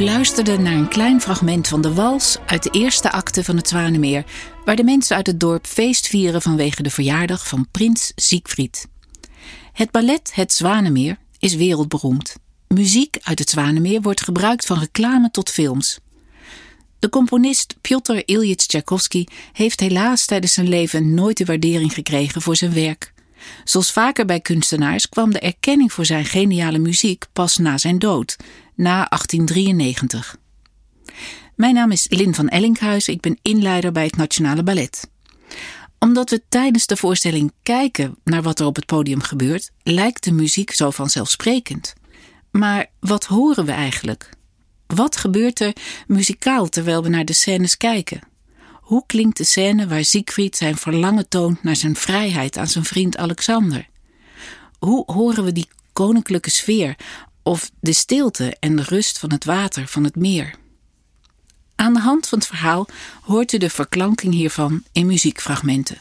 Luisterde naar een klein fragment van de wals uit de eerste acte van het Zwanemeer, waar de mensen uit het dorp feest vieren vanwege de verjaardag van prins Siegfried. Het ballet Het Zwanemeer is wereldberoemd. Muziek uit het Zwanemeer wordt gebruikt van reclame tot films. De componist Piotr Ilyich Tchaikovsky heeft helaas tijdens zijn leven nooit de waardering gekregen voor zijn werk. Zoals vaker bij kunstenaars kwam de erkenning voor zijn geniale muziek pas na zijn dood, na 1893. Mijn naam is Lin van Ellinghuizen, ik ben inleider bij het Nationale Ballet. Omdat we tijdens de voorstelling kijken naar wat er op het podium gebeurt, lijkt de muziek zo vanzelfsprekend. Maar wat horen we eigenlijk? Wat gebeurt er muzikaal terwijl we naar de scènes kijken? Hoe klinkt de scène waar Siegfried zijn verlangen toont naar zijn vrijheid aan zijn vriend Alexander? Hoe horen we die koninklijke sfeer of de stilte en de rust van het water van het meer? Aan de hand van het verhaal hoort u de verklanking hiervan in muziekfragmenten.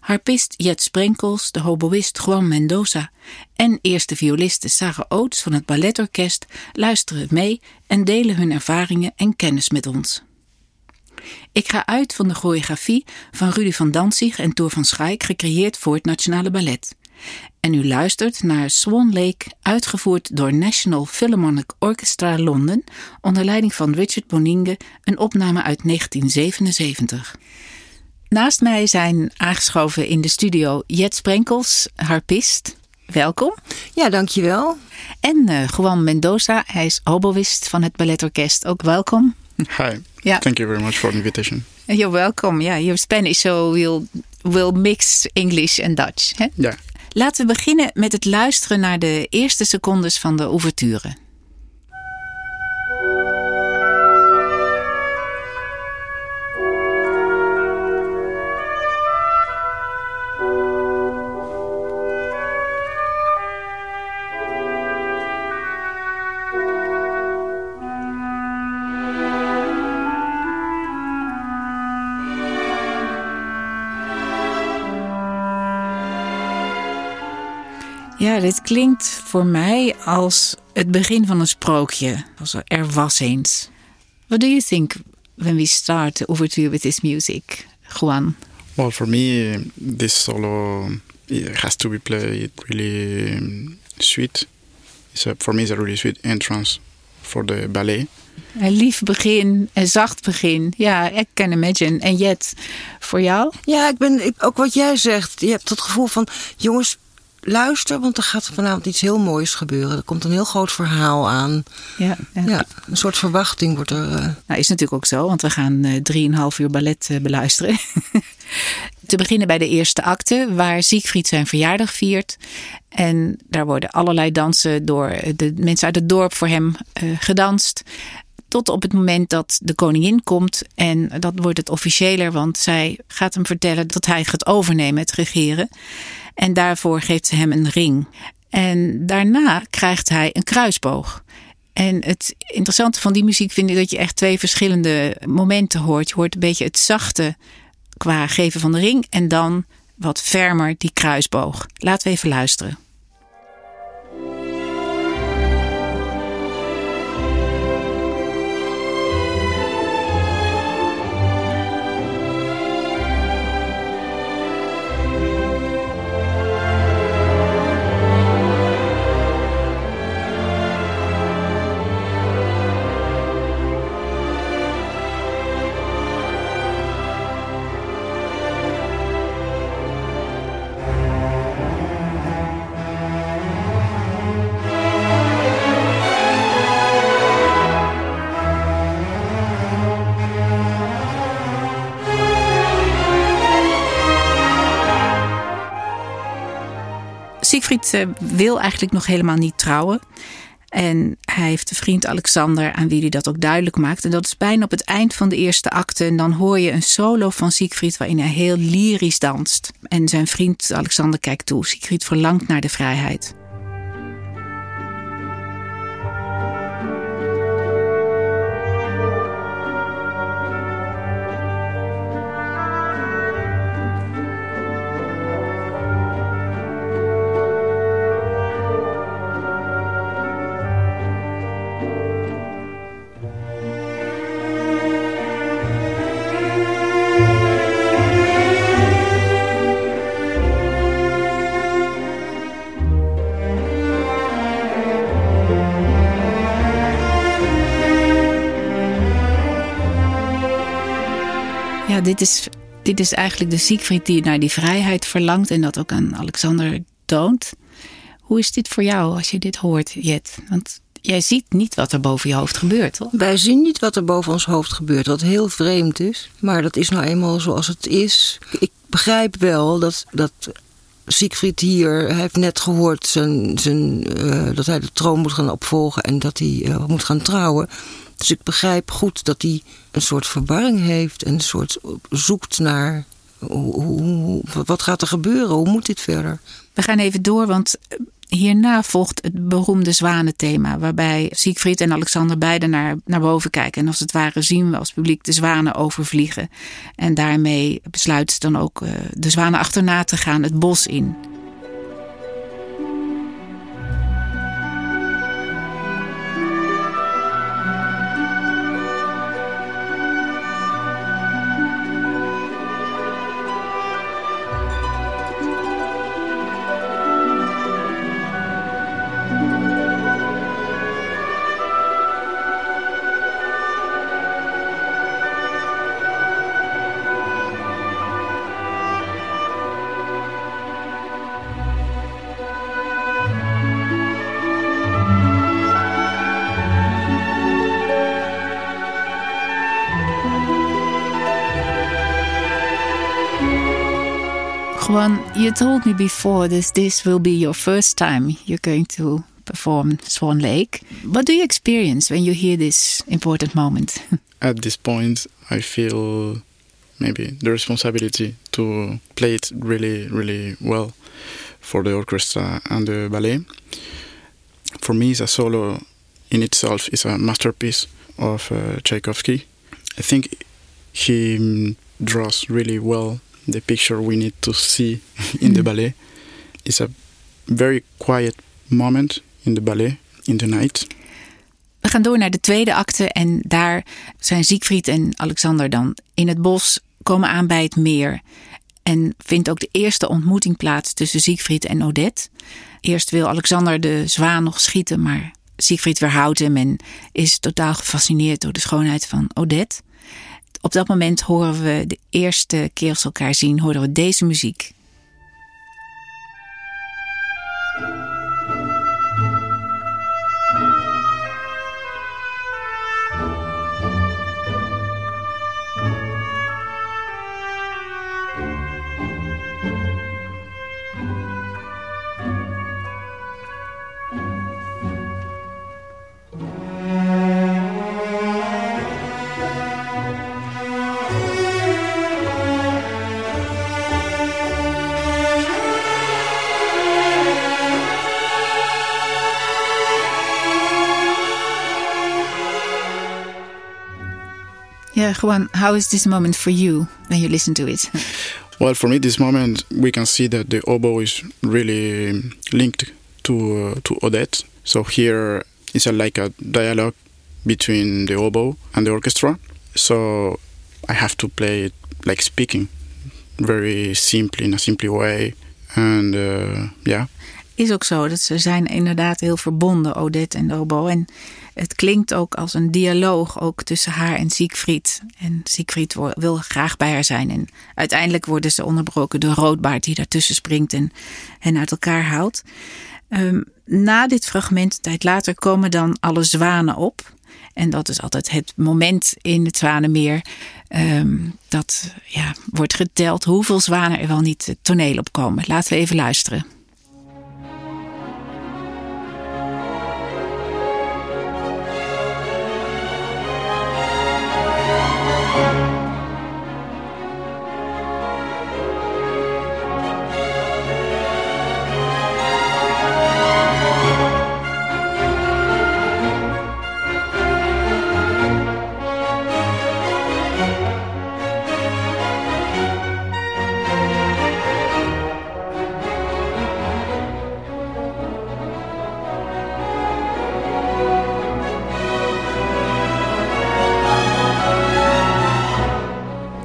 Harpist Jet Sprenkels, de hoboïst Juan Mendoza en eerste violiste Sarah Oates van het Balletorkest luisteren mee en delen hun ervaringen en kennis met ons. Ik ga uit van de choreografie van Rudy van Danzig en Thor van Schaik, gecreëerd voor het Nationale Ballet. En u luistert naar Swan Lake, uitgevoerd door National Philharmonic Orchestra Londen onder leiding van Richard Boninge, een opname uit 1977. Naast mij zijn aangeschoven in de studio Jet Sprenkels, harpist. Welkom. Ja, dankjewel. En uh, Juan Mendoza, hij is oboist van het balletorkest. Ook welkom. Hi. Yeah. Thank you very much for the invitation. You're welcome. Yeah, you're Spanish, so we'll, we'll mix English and Dutch. Ja. Yeah. Laten we beginnen met het luisteren naar de eerste secondes van de ouverture. Dit klinkt voor mij als het begin van een sprookje. Als er was eens. What do you think when we start the overture with this music, Juan? Well, for me, this solo it has to be played really um, sweet. It's a, for me, it's a really sweet entrance for the ballet. Een lief begin, een zacht begin. Ja, ik kan imagine. En Jet, voor jou? Ja, ik ben ook wat jij zegt. Je hebt het gevoel van, jongens, luister, want er gaat vanavond iets heel moois gebeuren. Er komt een heel groot verhaal aan. Ja, ja. een soort verwachting wordt er. Uh... Nou, is natuurlijk ook zo, want we gaan uh, drieënhalf uur ballet uh, beluisteren. Te beginnen bij de eerste acte, waar Siegfried zijn verjaardag viert. En daar worden allerlei dansen door de mensen uit het dorp voor hem gedanst. Tot op het moment dat de koningin komt. En dat wordt het officiëler, want zij gaat hem vertellen dat hij gaat overnemen, het regeren. En daarvoor geeft ze hem een ring. En daarna krijgt hij een kruisboog. En het interessante van die muziek vind ik dat je echt twee verschillende momenten hoort. Je hoort een beetje het zachte qua geven van de ring en dan wat fermer die kruisboog. Laten we even luisteren. Siegfried eh, wil eigenlijk nog helemaal niet trouwen. En hij heeft een vriend Alexander aan wie hij dat ook duidelijk maakt. En dat is bijna op het eind van de eerste acte. En dan hoor je een solo van Siegfried waarin hij heel lyrisch danst. En zijn vriend Alexander kijkt toe. Siegfried verlangt naar de vrijheid. Ja, dit is, dit is eigenlijk de Siegfried die naar die vrijheid verlangt en dat ook aan Alexander toont. Hoe is dit voor jou als je dit hoort, Jet? Want jij ziet niet wat er boven je hoofd gebeurt, toch? Wij zien niet wat er boven ons hoofd gebeurt, wat heel vreemd is. Maar dat is nou eenmaal zoals het is. Ik begrijp wel dat, dat Siegfried hier, hij heeft net gehoord zijn, zijn, uh, dat hij de troon moet gaan opvolgen en dat hij uh, moet gaan trouwen. Dus ik begrijp goed dat hij een soort verwarring heeft en een soort zoekt naar hoe, wat gaat er gebeuren, hoe moet dit verder. We gaan even door, want hierna volgt het beroemde zwanenthema, waarbij Siegfried en Alexander beiden naar, naar boven kijken. En als het ware zien we als publiek de zwanen overvliegen. En daarmee besluit ze dan ook uh, de zwanen achterna te gaan, het bos in. You told me before this this will be your first time you're going to perform Swan Lake. What do you experience when you hear this important moment? At this point, I feel maybe the responsibility to play it really, really well for the orchestra and the ballet. For me, the solo in itself is a masterpiece of uh, Tchaikovsky. I think he draws really well the picture we need to see in the mm. ballet. It's a very quiet moment in the ballet, in the night. We gaan door naar de tweede acte en daar zijn Siegfried en Alexander dan in het bos, komen aan bij het meer. En vindt ook de eerste ontmoeting plaats tussen Siegfried en Odette. Eerst wil Alexander de zwaan nog schieten, maar Siegfried weerhoudt hem en is totaal gefascineerd door de schoonheid van Odette. Op dat moment horen we de eerste keer als elkaar zien, horen we deze muziek. Juan, how is this moment for you when you listen to it? well, for me, this moment we can see that the oboe is really linked to uh, to Odette. So here is a, like a dialogue between the oboe and the orchestra. So I have to play it like speaking, very simply in a simple way, and uh, yeah. Is ook zo dat ze zijn inderdaad heel verbonden, Odette en de oboe. En het klinkt ook als een dialoog ook tussen haar en Siegfried. En Siegfried wil graag bij haar zijn. En uiteindelijk worden ze onderbroken door Roodbaard die daartussen springt en hen uit elkaar haalt. Ehm, na dit fragment, tijd later, komen dan alle zwanen op. En dat is altijd het moment in het Zwanenmeer ehm, dat ja, wordt geteld hoeveel zwanen er wel niet het toneel opkomen. Laten we even luisteren.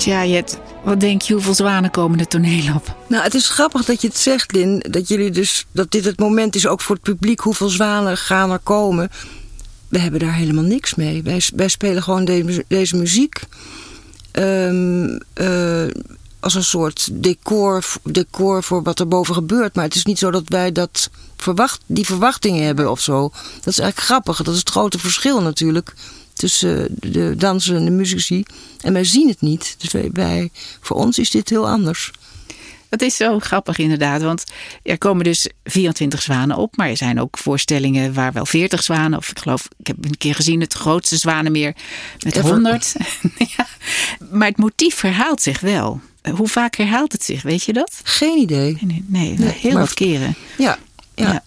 Ja, Jet, wat denk je, hoeveel zwanen komen de toneel op? Nou, het is grappig dat je het zegt, Lin. Dat, jullie dus, dat dit het moment is ook voor het publiek. Hoeveel zwanen gaan er komen? We hebben daar helemaal niks mee. Wij, wij spelen gewoon deze muziek. ehm, eh, als een soort decor, decor voor wat er boven gebeurt. Maar het is niet zo dat wij dat verwacht, die verwachtingen hebben of zo. Dat is eigenlijk grappig. Dat is het grote verschil natuurlijk tussen de dansers en de muzici. En wij zien het niet. Dus wij, wij, voor ons is dit heel anders. Dat is zo grappig inderdaad, want er komen dus 24 zwanen op, maar er zijn ook voorstellingen waar wel 40 zwanen, of ik geloof, ik heb een keer gezien het grootste zwanenmeer met 100. ja. Maar het motief herhaalt zich wel. Hoe vaak herhaalt het zich, weet je dat? Geen idee. Nee, nee, nee heel wat keren. Ja, ja. ja.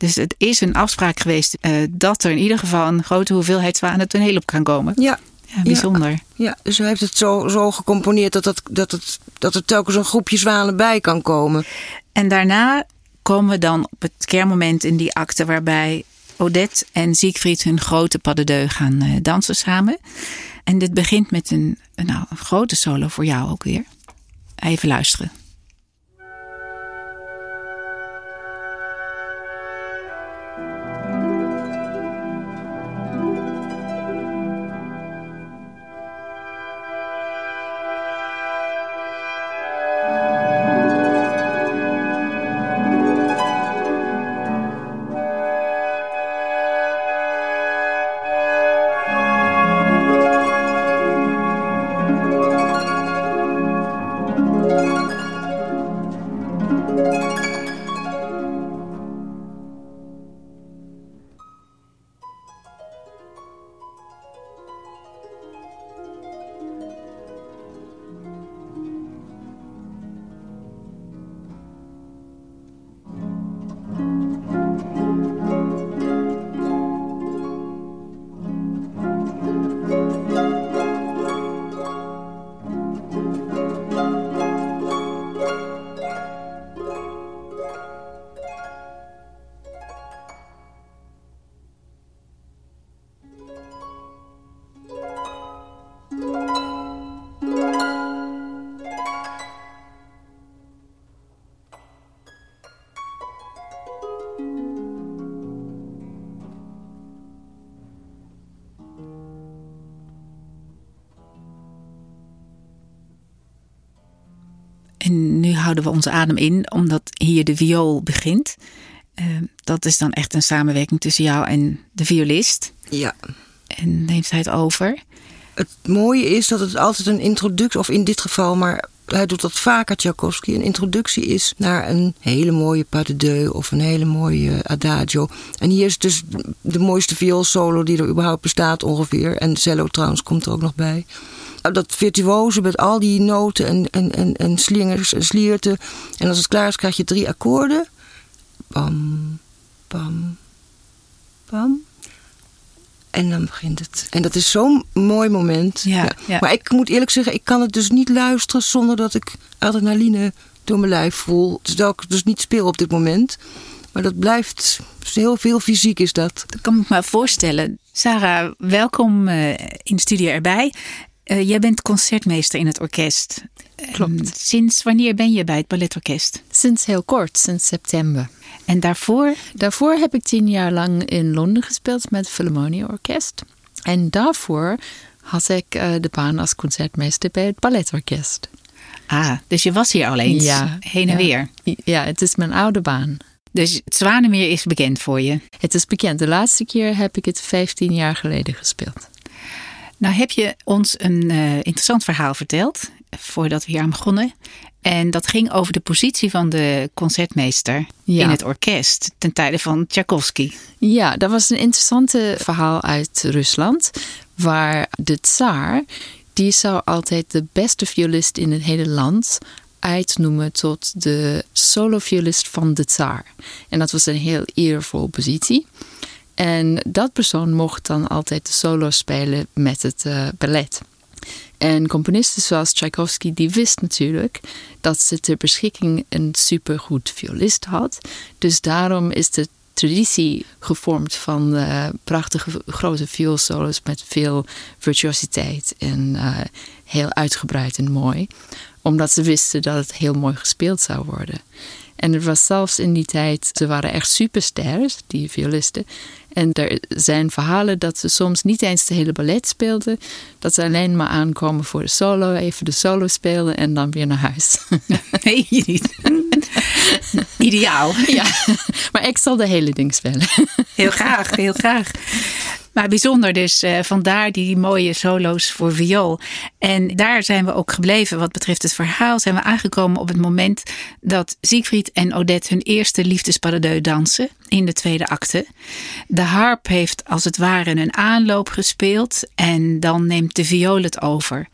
Dus het is een afspraak geweest uh, dat er in ieder geval een grote hoeveelheid zwanen toneel op kan komen. Ja, ja, bijzonder. Ja, dus hij heeft het zo, zo gecomponeerd dat, het, dat, het, dat er telkens een groepje zwanen bij kan komen. En daarna komen we dan op het kernmoment in die akte waarbij Odette en Siegfried hun grote pas de gaan uh, dansen samen. En dit begint met een, nou, een grote solo voor jou ook weer. Even luisteren. Houden we onze adem in, omdat hier de viool begint. Uh, dat is dan echt een samenwerking tussen jou en de violist. Ja. En neemt hij het over. Het mooie is dat het altijd een introductie, of in dit geval, maar hij doet dat vaker, Tchaikovsky. Een introductie is naar een hele mooie pas de deux of een hele mooie adagio. En hier is dus de mooiste vioolsolo die er überhaupt bestaat ongeveer. En cello trouwens komt er ook nog bij. Nou, dat virtuoze met al die noten en, en, en, en slingers en slierten. En als het klaar is, krijg je drie akkoorden. Bam, bam, bam. En dan begint het. En dat is zo'n mooi moment. Ja, ja. Maar ik moet eerlijk zeggen, ik kan het dus niet luisteren zonder dat ik adrenaline door mijn lijf voel. Terwijl ik dus niet speel op dit moment. Maar dat blijft, heel veel fysiek is dat. Dat kan ik me voorstellen. Sarah, welkom uh, in de studio erbij. Uh, jij bent concertmeester in het orkest. Klopt. sinds wanneer ben je bij het balletorkest? Sinds heel kort, sinds september. En daarvoor? Daarvoor heb ik tien jaar lang in Londen gespeeld met het Philharmonia Orkest. En daarvoor had ik uh, de baan als concertmeester bij het balletorkest. Ah, dus je was hier al eens ja, heen en ja. weer? Ja, het is mijn oude baan. Dus het Zwanemeer is bekend voor je? Het is bekend. De laatste keer heb ik het 15 jaar geleden gespeeld. Nou heb je ons een uh, interessant verhaal verteld voordat we hier aan begonnen. En dat ging over de positie van de concertmeester ja. in het orkest ten tijde van Tchaikovsky. Ja, dat was een interessante verhaal uit Rusland, waar de tsaar, die zou altijd de beste violist in het hele land uitnoemen tot de soloviolist van de tsaar. En dat was een heel eervolle positie. En dat persoon mocht dan altijd de solo spelen met het uh, ballet. En componisten zoals Tchaikovsky, die wist natuurlijk dat ze ter beschikking een supergoed violist had. Dus daarom is de traditie gevormd van uh, prachtige grote vioolsolos met veel virtuositeit en uh, heel uitgebreid en mooi. Omdat ze wisten dat het heel mooi gespeeld zou worden. En het was zelfs in die tijd, ze waren echt supersters, die violisten. En er zijn verhalen dat ze soms niet eens de hele ballet speelden. Dat ze alleen maar aankomen voor de solo, even de solo spelen en dan weer naar huis. Nee, niet. Ideaal. Ja, maar ik zal de hele ding spelen. Heel graag, heel graag. Maar bijzonder dus, uh, vandaar die mooie solo's voor viool. En daar zijn we ook gebleven wat betreft het verhaal. Zijn we aangekomen op het moment dat Siegfried en Odette hun eerste liefdesparadeu dansen in de tweede acte. De harp heeft als het ware een aanloop gespeeld en dan neemt de viool het over.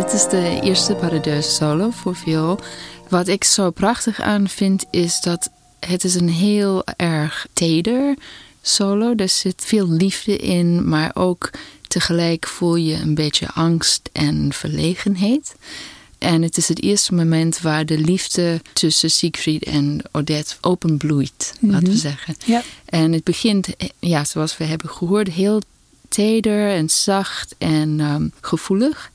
Dit is de eerste Paradeus solo voor viool. Wat ik zo prachtig aan vind is dat het is een heel erg teder solo. Er zit veel liefde in, maar ook tegelijk voel je een beetje angst en verlegenheid. En het is het eerste moment waar de liefde tussen Siegfried en Odette openbloeit, laten we zeggen. Ja. En het begint, ja, zoals we hebben gehoord, heel teder en zacht en ehm, gevoelig.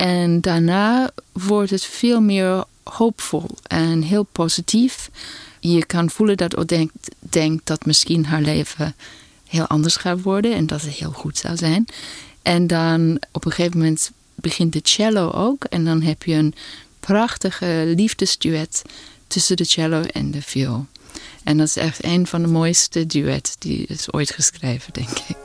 En daarna wordt het veel meer hoopvol en heel positief. Je kan voelen dat Odette denkt dat misschien haar leven heel anders gaat worden en dat het heel goed zou zijn. En dan op een gegeven moment begint de cello ook. En dan heb je een prachtige liefdesduet tussen de cello en de viool. En dat is echt een van de mooiste duets die is ooit geschreven, denk ik.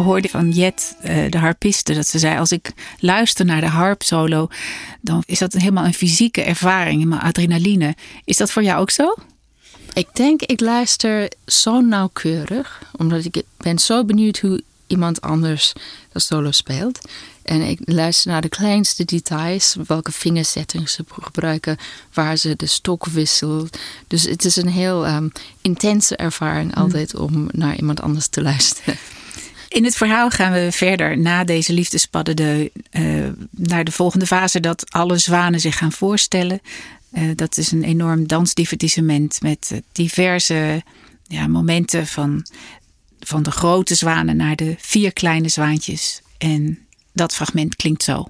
We hoorden van Jet, de harpiste, dat ze zei: Als ik luister naar de harpsolo, dan is dat helemaal een fysieke ervaring, helemaal adrenaline. Is dat voor jou ook zo? Ik denk, ik luister zo nauwkeurig, omdat ik ben zo benieuwd hoe iemand anders de solo speelt. En ik luister naar de kleinste details, welke vingersettings ze gebruiken, waar ze de stok wisselt. Dus het is een heel um, intense ervaring altijd om naar iemand anders te luisteren. In het verhaal gaan we verder na deze liefdespadden uh, naar de volgende fase dat alle zwanen zich gaan voorstellen. Uh, dat is een enorm dansdivertissement met diverse ja, momenten van, van de grote zwanen naar de vier kleine zwaantjes. En dat fragment klinkt zo.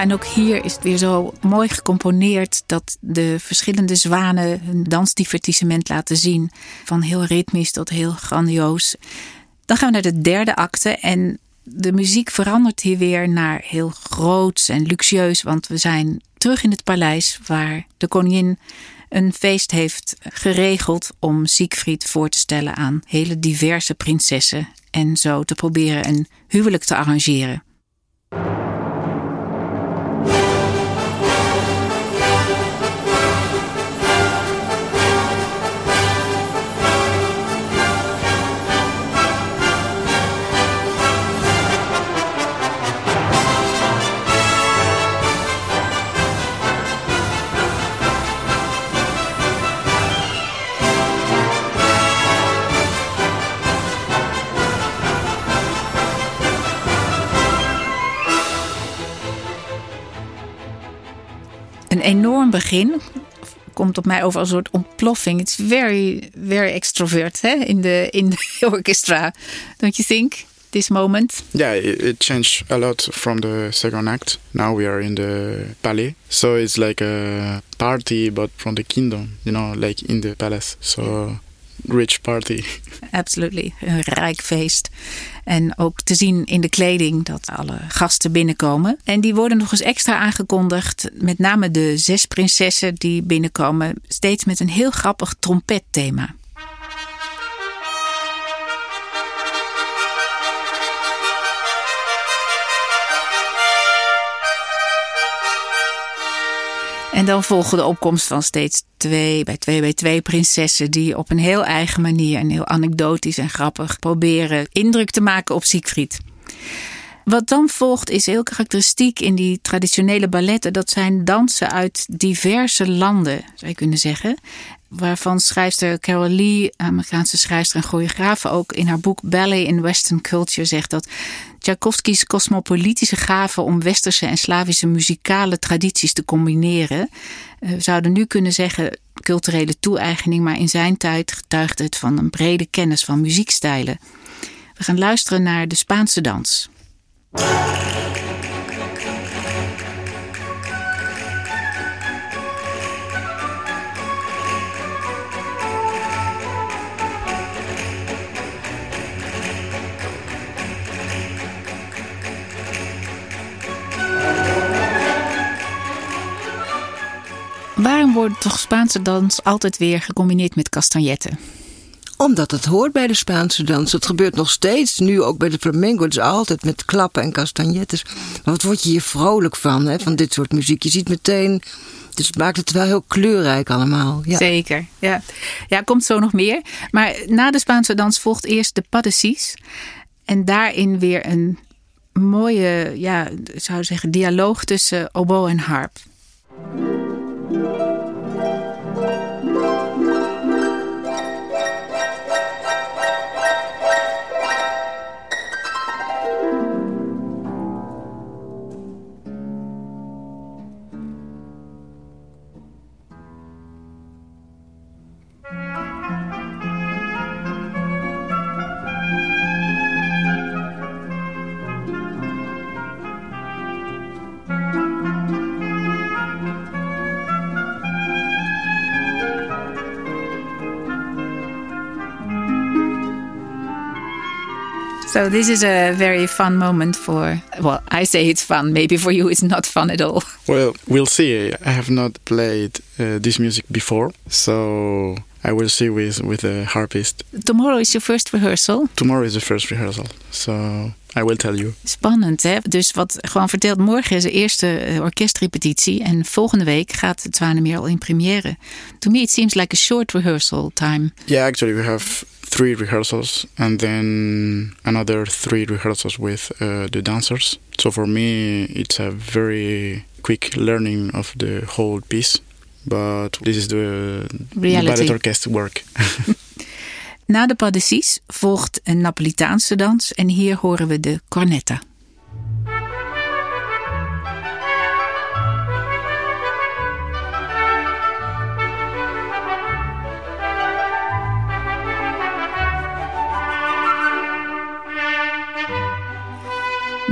En ook hier is het weer zo mooi gecomponeerd dat de verschillende zwanen hun dansdivertissement laten zien. Van heel ritmisch tot heel grandioos. Dan gaan we naar de derde acte en de muziek verandert hier weer naar heel groots en luxueus. Want we zijn terug in het paleis waar de koningin een feest heeft geregeld om Siegfried voor te stellen aan hele diverse prinsessen en zo te proberen een huwelijk te arrangeren. Enorm begin. Komt op mij over als een soort ontploffing. It's very, very extrovert hè? in de in de orchestra. Don't you think? This moment? Yeah, it, changed a lot from the second act. Now we are in the palais, so it's like a party, but from the kingdom, you know, like in the palace. So rich party. Absolutely, een rijk feest. En ook te zien in de kleding dat alle gasten binnenkomen. En die worden nog eens extra aangekondigd. Met name de zes prinsessen die binnenkomen. Steeds met een heel grappig trompetthema. En dan volgen de opkomst van steeds twee bij twee bij twee prinsessen die op een heel eigen manier en heel anekdotisch en grappig proberen indruk te maken op Siegfried. Wat dan volgt is heel karakteristiek in die traditionele balletten. Dat zijn dansen uit diverse landen, zou je kunnen zeggen. Waarvan schrijfster Carol Lee, Amerikaanse schrijfster en choreografe, ook in haar boek Ballet in Western Culture zegt dat Tchaikovskis cosmopolitische gave om westerse en Slavische muzikale tradities te combineren. Eh, we zouden nu kunnen zeggen culturele toe-eigening, maar in zijn tijd getuigde het van een brede kennis van muziekstijlen. We gaan luisteren naar de Spaanse dans. Waarom wordt toch Spaanse dans altijd weer gecombineerd met castagnetten? Omdat het hoort bij de Spaanse dans. Het gebeurt nog steeds, nu ook bij de flamenco. Het is altijd met klappen en castagnettes. Maar wat word je hier vrolijk van, hè, van dit soort muziek? Je ziet meteen... Dus het maakt het wel heel kleurrijk allemaal. Ja. Zeker, ja. Ja, komt zo nog meer. Maar na de Spaanse dans volgt eerst de Paddecies. En daarin weer een mooie, ja, zou zeggen, dialoog tussen oboe en harp. So this is a very fun moment for. Well, I say it's fun. Maybe for you, it's not fun at all. Well, we'll see. I have not played uh, this music before, so I will see with with the harpist. Tomorrow is your first rehearsal. Tomorrow is the first rehearsal, so I will tell you. Spannend, hè? Dus wat gewoon vertelt, morgen is de eerste eh, orkestrepetitie en volgende week gaat het Zwanemeer al in première. To me, it seems like a short rehearsal time. Yeah, actually, we have three rehearsals and then another three rehearsals with uh, the dancers. So for me, it's a very quick learning of the whole piece. But this is the, the ballet orchestra work. Na de Paddecies volgt een Napolitaanse dans en hier horen we de cornetta.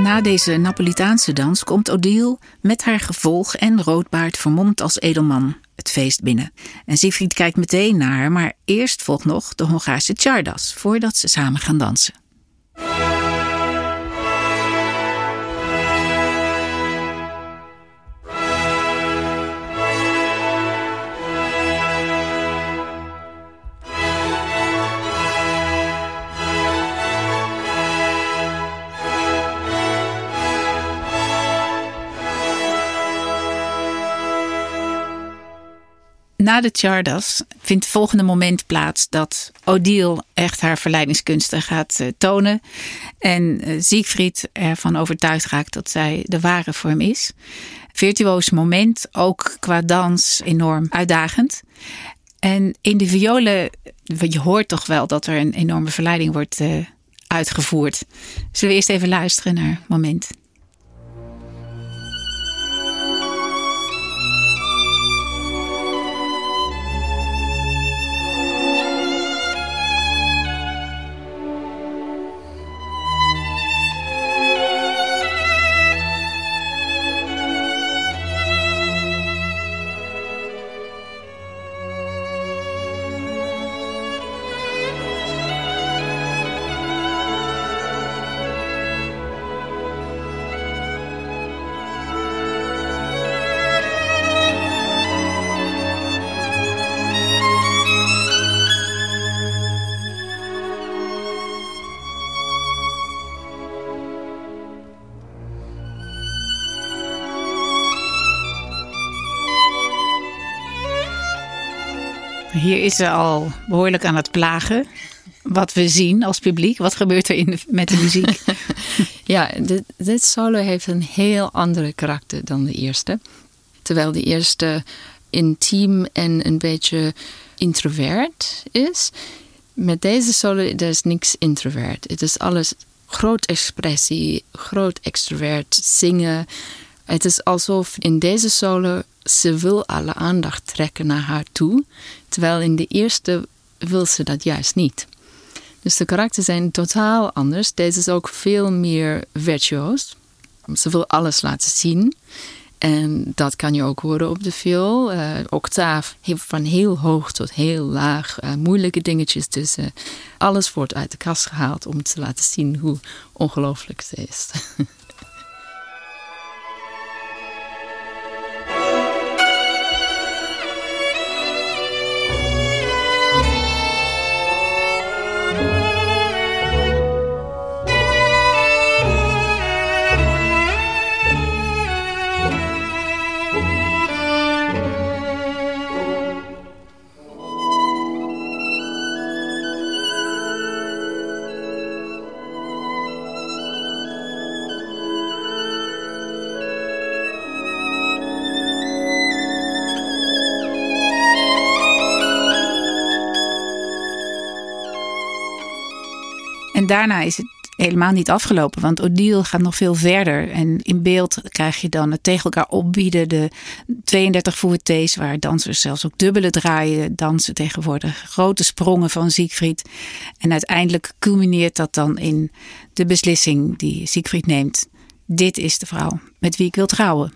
Na deze Napolitaanse dans komt Odile met haar gevolg en roodbaard vermomd als edelman het feest binnen. En Siegfried kijkt meteen naar haar, maar eerst volgt nog de Hongaarse Chardas voordat ze samen gaan dansen. Na de Chardas vindt het volgende moment plaats dat Odile echt haar verleidingskunsten gaat uh, tonen. En uh, Siegfried ervan overtuigd raakt dat zij de ware voor hem is. Virtuoos moment, ook qua dans enorm uitdagend. En in de violen, je hoort toch wel dat er een enorme verleiding wordt uh, uitgevoerd. Zullen we eerst even luisteren naar moment? Hier is ze al behoorlijk aan het plagen. Wat we zien als publiek. Wat gebeurt er in met de muziek? ja, dit, dit solo heeft een heel andere karakter dan de eerste. Terwijl de eerste intiem en een beetje introvert is. Met deze solo er is niks introvert. Het is alles groot expressie, groot extrovert, zingen. Het is alsof in deze solo ze wil alle aandacht trekken naar haar toe, terwijl in de eerste wil ze dat juist niet. Dus de karakters zijn totaal anders. Deze is ook veel meer virtuoos. Ze wil alles laten zien. En dat kan je ook horen op de viool. Uh, octaaf van heel hoog tot heel laag. Uh, moeilijke dingetjes tussen. Alles wordt uit de kast gehaald om te laten zien hoe ongelooflijk ze is. daarna is het helemaal niet afgelopen. Want Odile gaat nog veel verder. En in beeld krijg je dan het tegen elkaar opbieden. De 32 voertees waar dansers zelfs ook dubbele draaien dansen tegenwoordig. Grote sprongen van Siegfried. En uiteindelijk culmineert dat dan in de beslissing die Siegfried neemt. Dit is de vrouw met wie ik wil trouwen.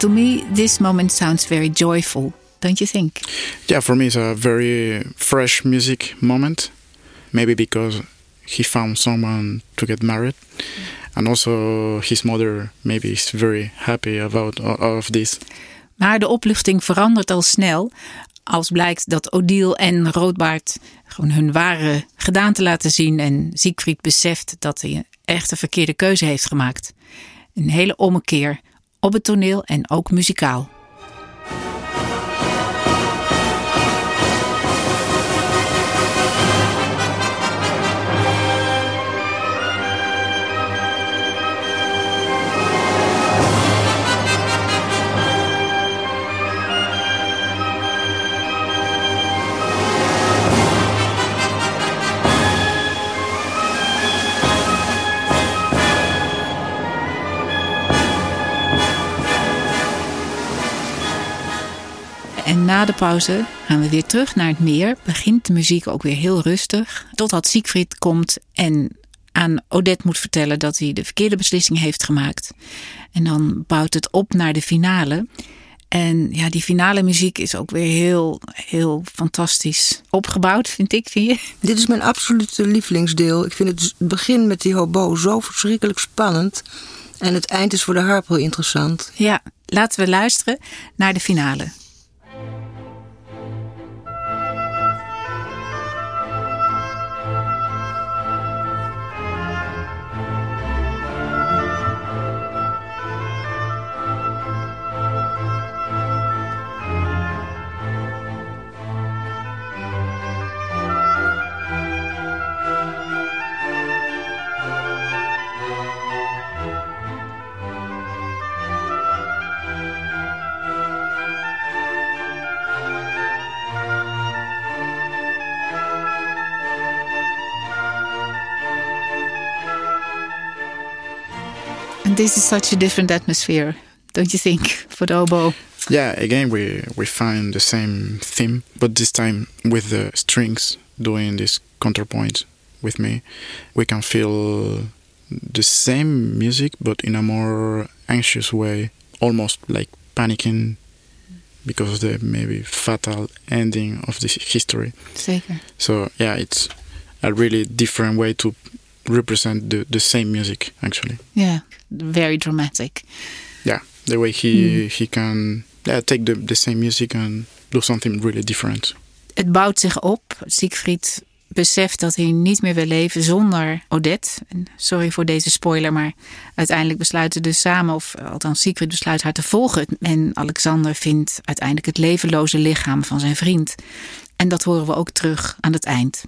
To me, this moment sounds very joyful, don't you think? Yeah, for me, it's a very fresh music moment. Maybe because he found someone to get married, and also his mother maybe is very happy about of this. Maar de opluchting verandert al snel als blijkt dat Odile en Roodbaard gewoon hun ware gedaante laten zien en Siegfried beseft dat hij echt een verkeerde keuze heeft gemaakt. Een hele ommekeer op het toneel en ook muzikaal. Na de pauze gaan we weer terug naar het meer. Begint de muziek ook weer heel rustig. Totdat Siegfried komt en aan Odette moet vertellen dat hij de verkeerde beslissing heeft gemaakt. En dan bouwt het op naar de finale. En ja, die finale muziek is ook weer heel, heel fantastisch opgebouwd, vind ik. Vind je? Dit is mijn absolute lievelingsdeel. Ik vind het begin met die hobo zo verschrikkelijk spannend. En het eind is voor de harp heel interessant. Ja, laten we luisteren naar de finale. This is such a different atmosphere, don't you think, for the oboe? Yeah, again we we find the same theme, but this time with the strings doing this counterpoint with me, we can feel the same music but in a more anxious way, almost like panicking because of the maybe fatal ending of this history. Zeker. So yeah, it's a really different way to represent the, the same music actually. Yeah, very dramatic. Yeah, the way he he can yeah, take the, the same music and do something really different. Het bouwt zich op. Siegfried beseft dat hij niet meer wil leven zonder Odette. En sorry voor deze spoiler, maar uiteindelijk besluiten dus samen, of althans Siegfried besluit haar te volgen. En Alexander vindt uiteindelijk het levenloze lichaam van zijn vriend. En dat horen we ook terug aan het eind.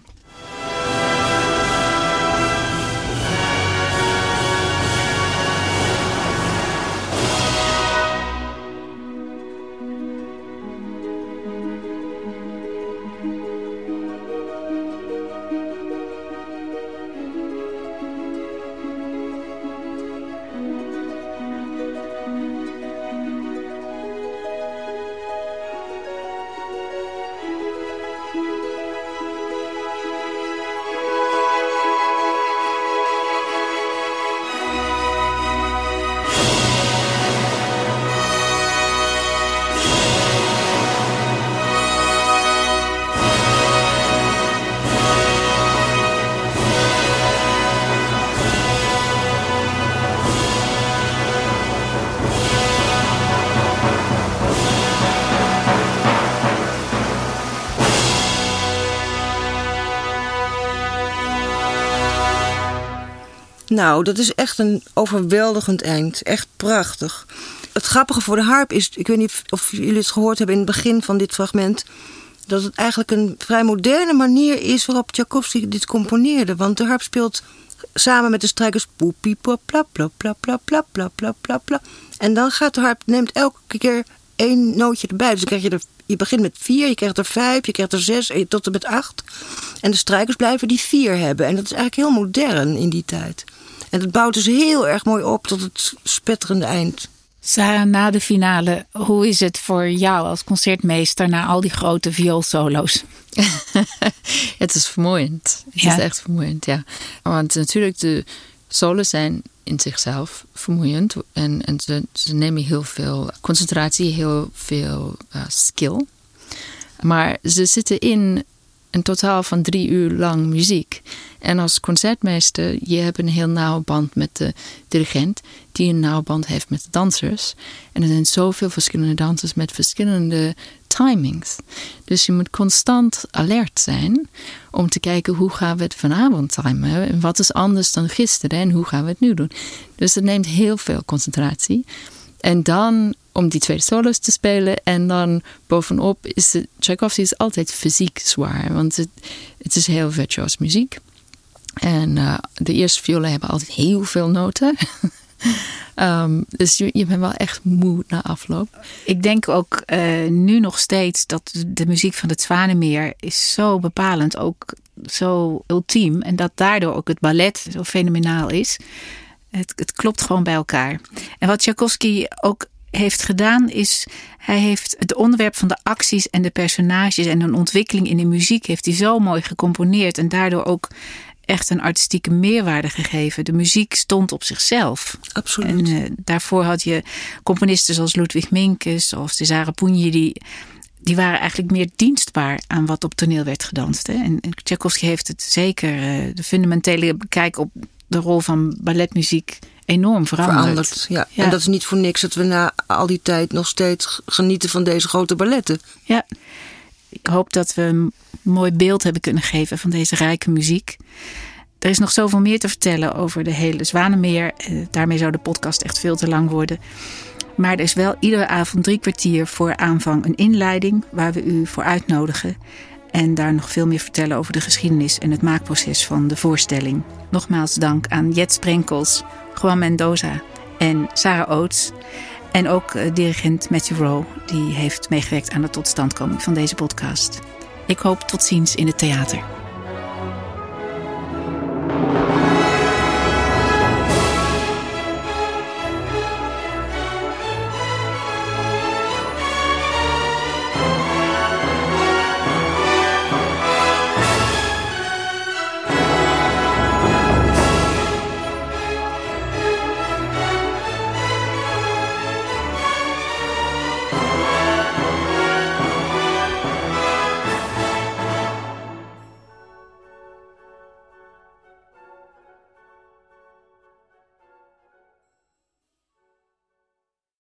Nou, dat is echt een overweldigend eind. Echt prachtig. Het grappige voor de harp is, ik weet niet of jullie het gehoord hebben in het begin van dit fragment, dat het eigenlijk een vrij moderne manier is waarop Tchaikovsky dit componeerde. Want de harp speelt samen met de strijkers poepie, pla pla pla pla pla pla pla pla pla pla. En dan gaat de harp, neemt elke keer één nootje erbij. Dus krijg je er, je begint met vier, je krijgt er vijf, je krijgt er zes en tot en met acht. En de strijkers blijven die vier hebben. En dat is eigenlijk heel modern in die tijd. En het bouwt dus heel erg mooi op tot het spetterende eind. Sarah, na de finale, hoe is het voor jou als concertmeester na al die grote vioolsolo's? het is vermoeiend. Het Ja. is echt vermoeiend, ja. Want natuurlijk, de solos zijn in zichzelf vermoeiend. En, en ze, ze nemen heel veel concentratie, heel veel eh, skill. Maar ze zitten in een totaal van drie uur lang muziek. En als concertmeester, je hebt een heel nauwe band met de dirigent, die een nauwe band heeft met de dansers. En er zijn zoveel verschillende dansers met verschillende timings. Dus je moet constant alert zijn om te kijken hoe gaan we het vanavond timen. En wat is anders dan gisteren en hoe gaan we het nu doen. Dus het neemt heel veel concentratie. En dan om die tweede solos te spelen. En dan bovenop is het, Tchaikovsky is altijd fysiek zwaar. Want het, het is heel virtuoos muziek. En eh, de eerste violen hebben altijd heel veel noten. Ehm, dus je, je bent wel echt moe na afloop. Ik denk ook eh, nu nog steeds dat de muziek van het Zwanemeer is zo bepalend, ook zo ultiem. En dat daardoor ook het ballet zo fenomenaal is. Het, het klopt gewoon bij elkaar. En wat Tchaikovsky ook heeft gedaan is, hij heeft het onderwerp van de acties en de personages en een ontwikkeling in de muziek heeft hij zo mooi gecomponeerd en daardoor ook echt een artistieke meerwaarde gegeven. De muziek stond op zichzelf. Absoluut. En uh, daarvoor had je componisten zoals Ludwig Minkes of Cesare Pugni... die die waren eigenlijk meer dienstbaar aan wat op toneel werd gedanst. Hè? En Tchaikovsky heeft het zeker, uh, de fundamentele kijk op de rol van balletmuziek enorm veranderd. veranderd ja. ja. En dat is niet voor niks dat we na al die tijd nog steeds genieten van deze grote balletten. Ja, ik hoop dat we een mooi beeld hebben kunnen geven van deze rijke muziek. Er is nog zoveel meer te vertellen over de hele Zwanemeer. Eh, daarmee zou de podcast echt veel te lang worden. Maar er is wel iedere avond drie kwartier voor aanvang een inleiding waar we u voor uitnodigen. En daar nog veel meer vertellen over de geschiedenis en het maakproces van de voorstelling. Nogmaals dank aan Jet Sprenkels, Juan Mendoza en Sarah Oates. En ook uh, dirigent Matthew Rowe, die heeft meegewerkt aan de totstandkoming van deze podcast. Ik hoop tot ziens in het theater.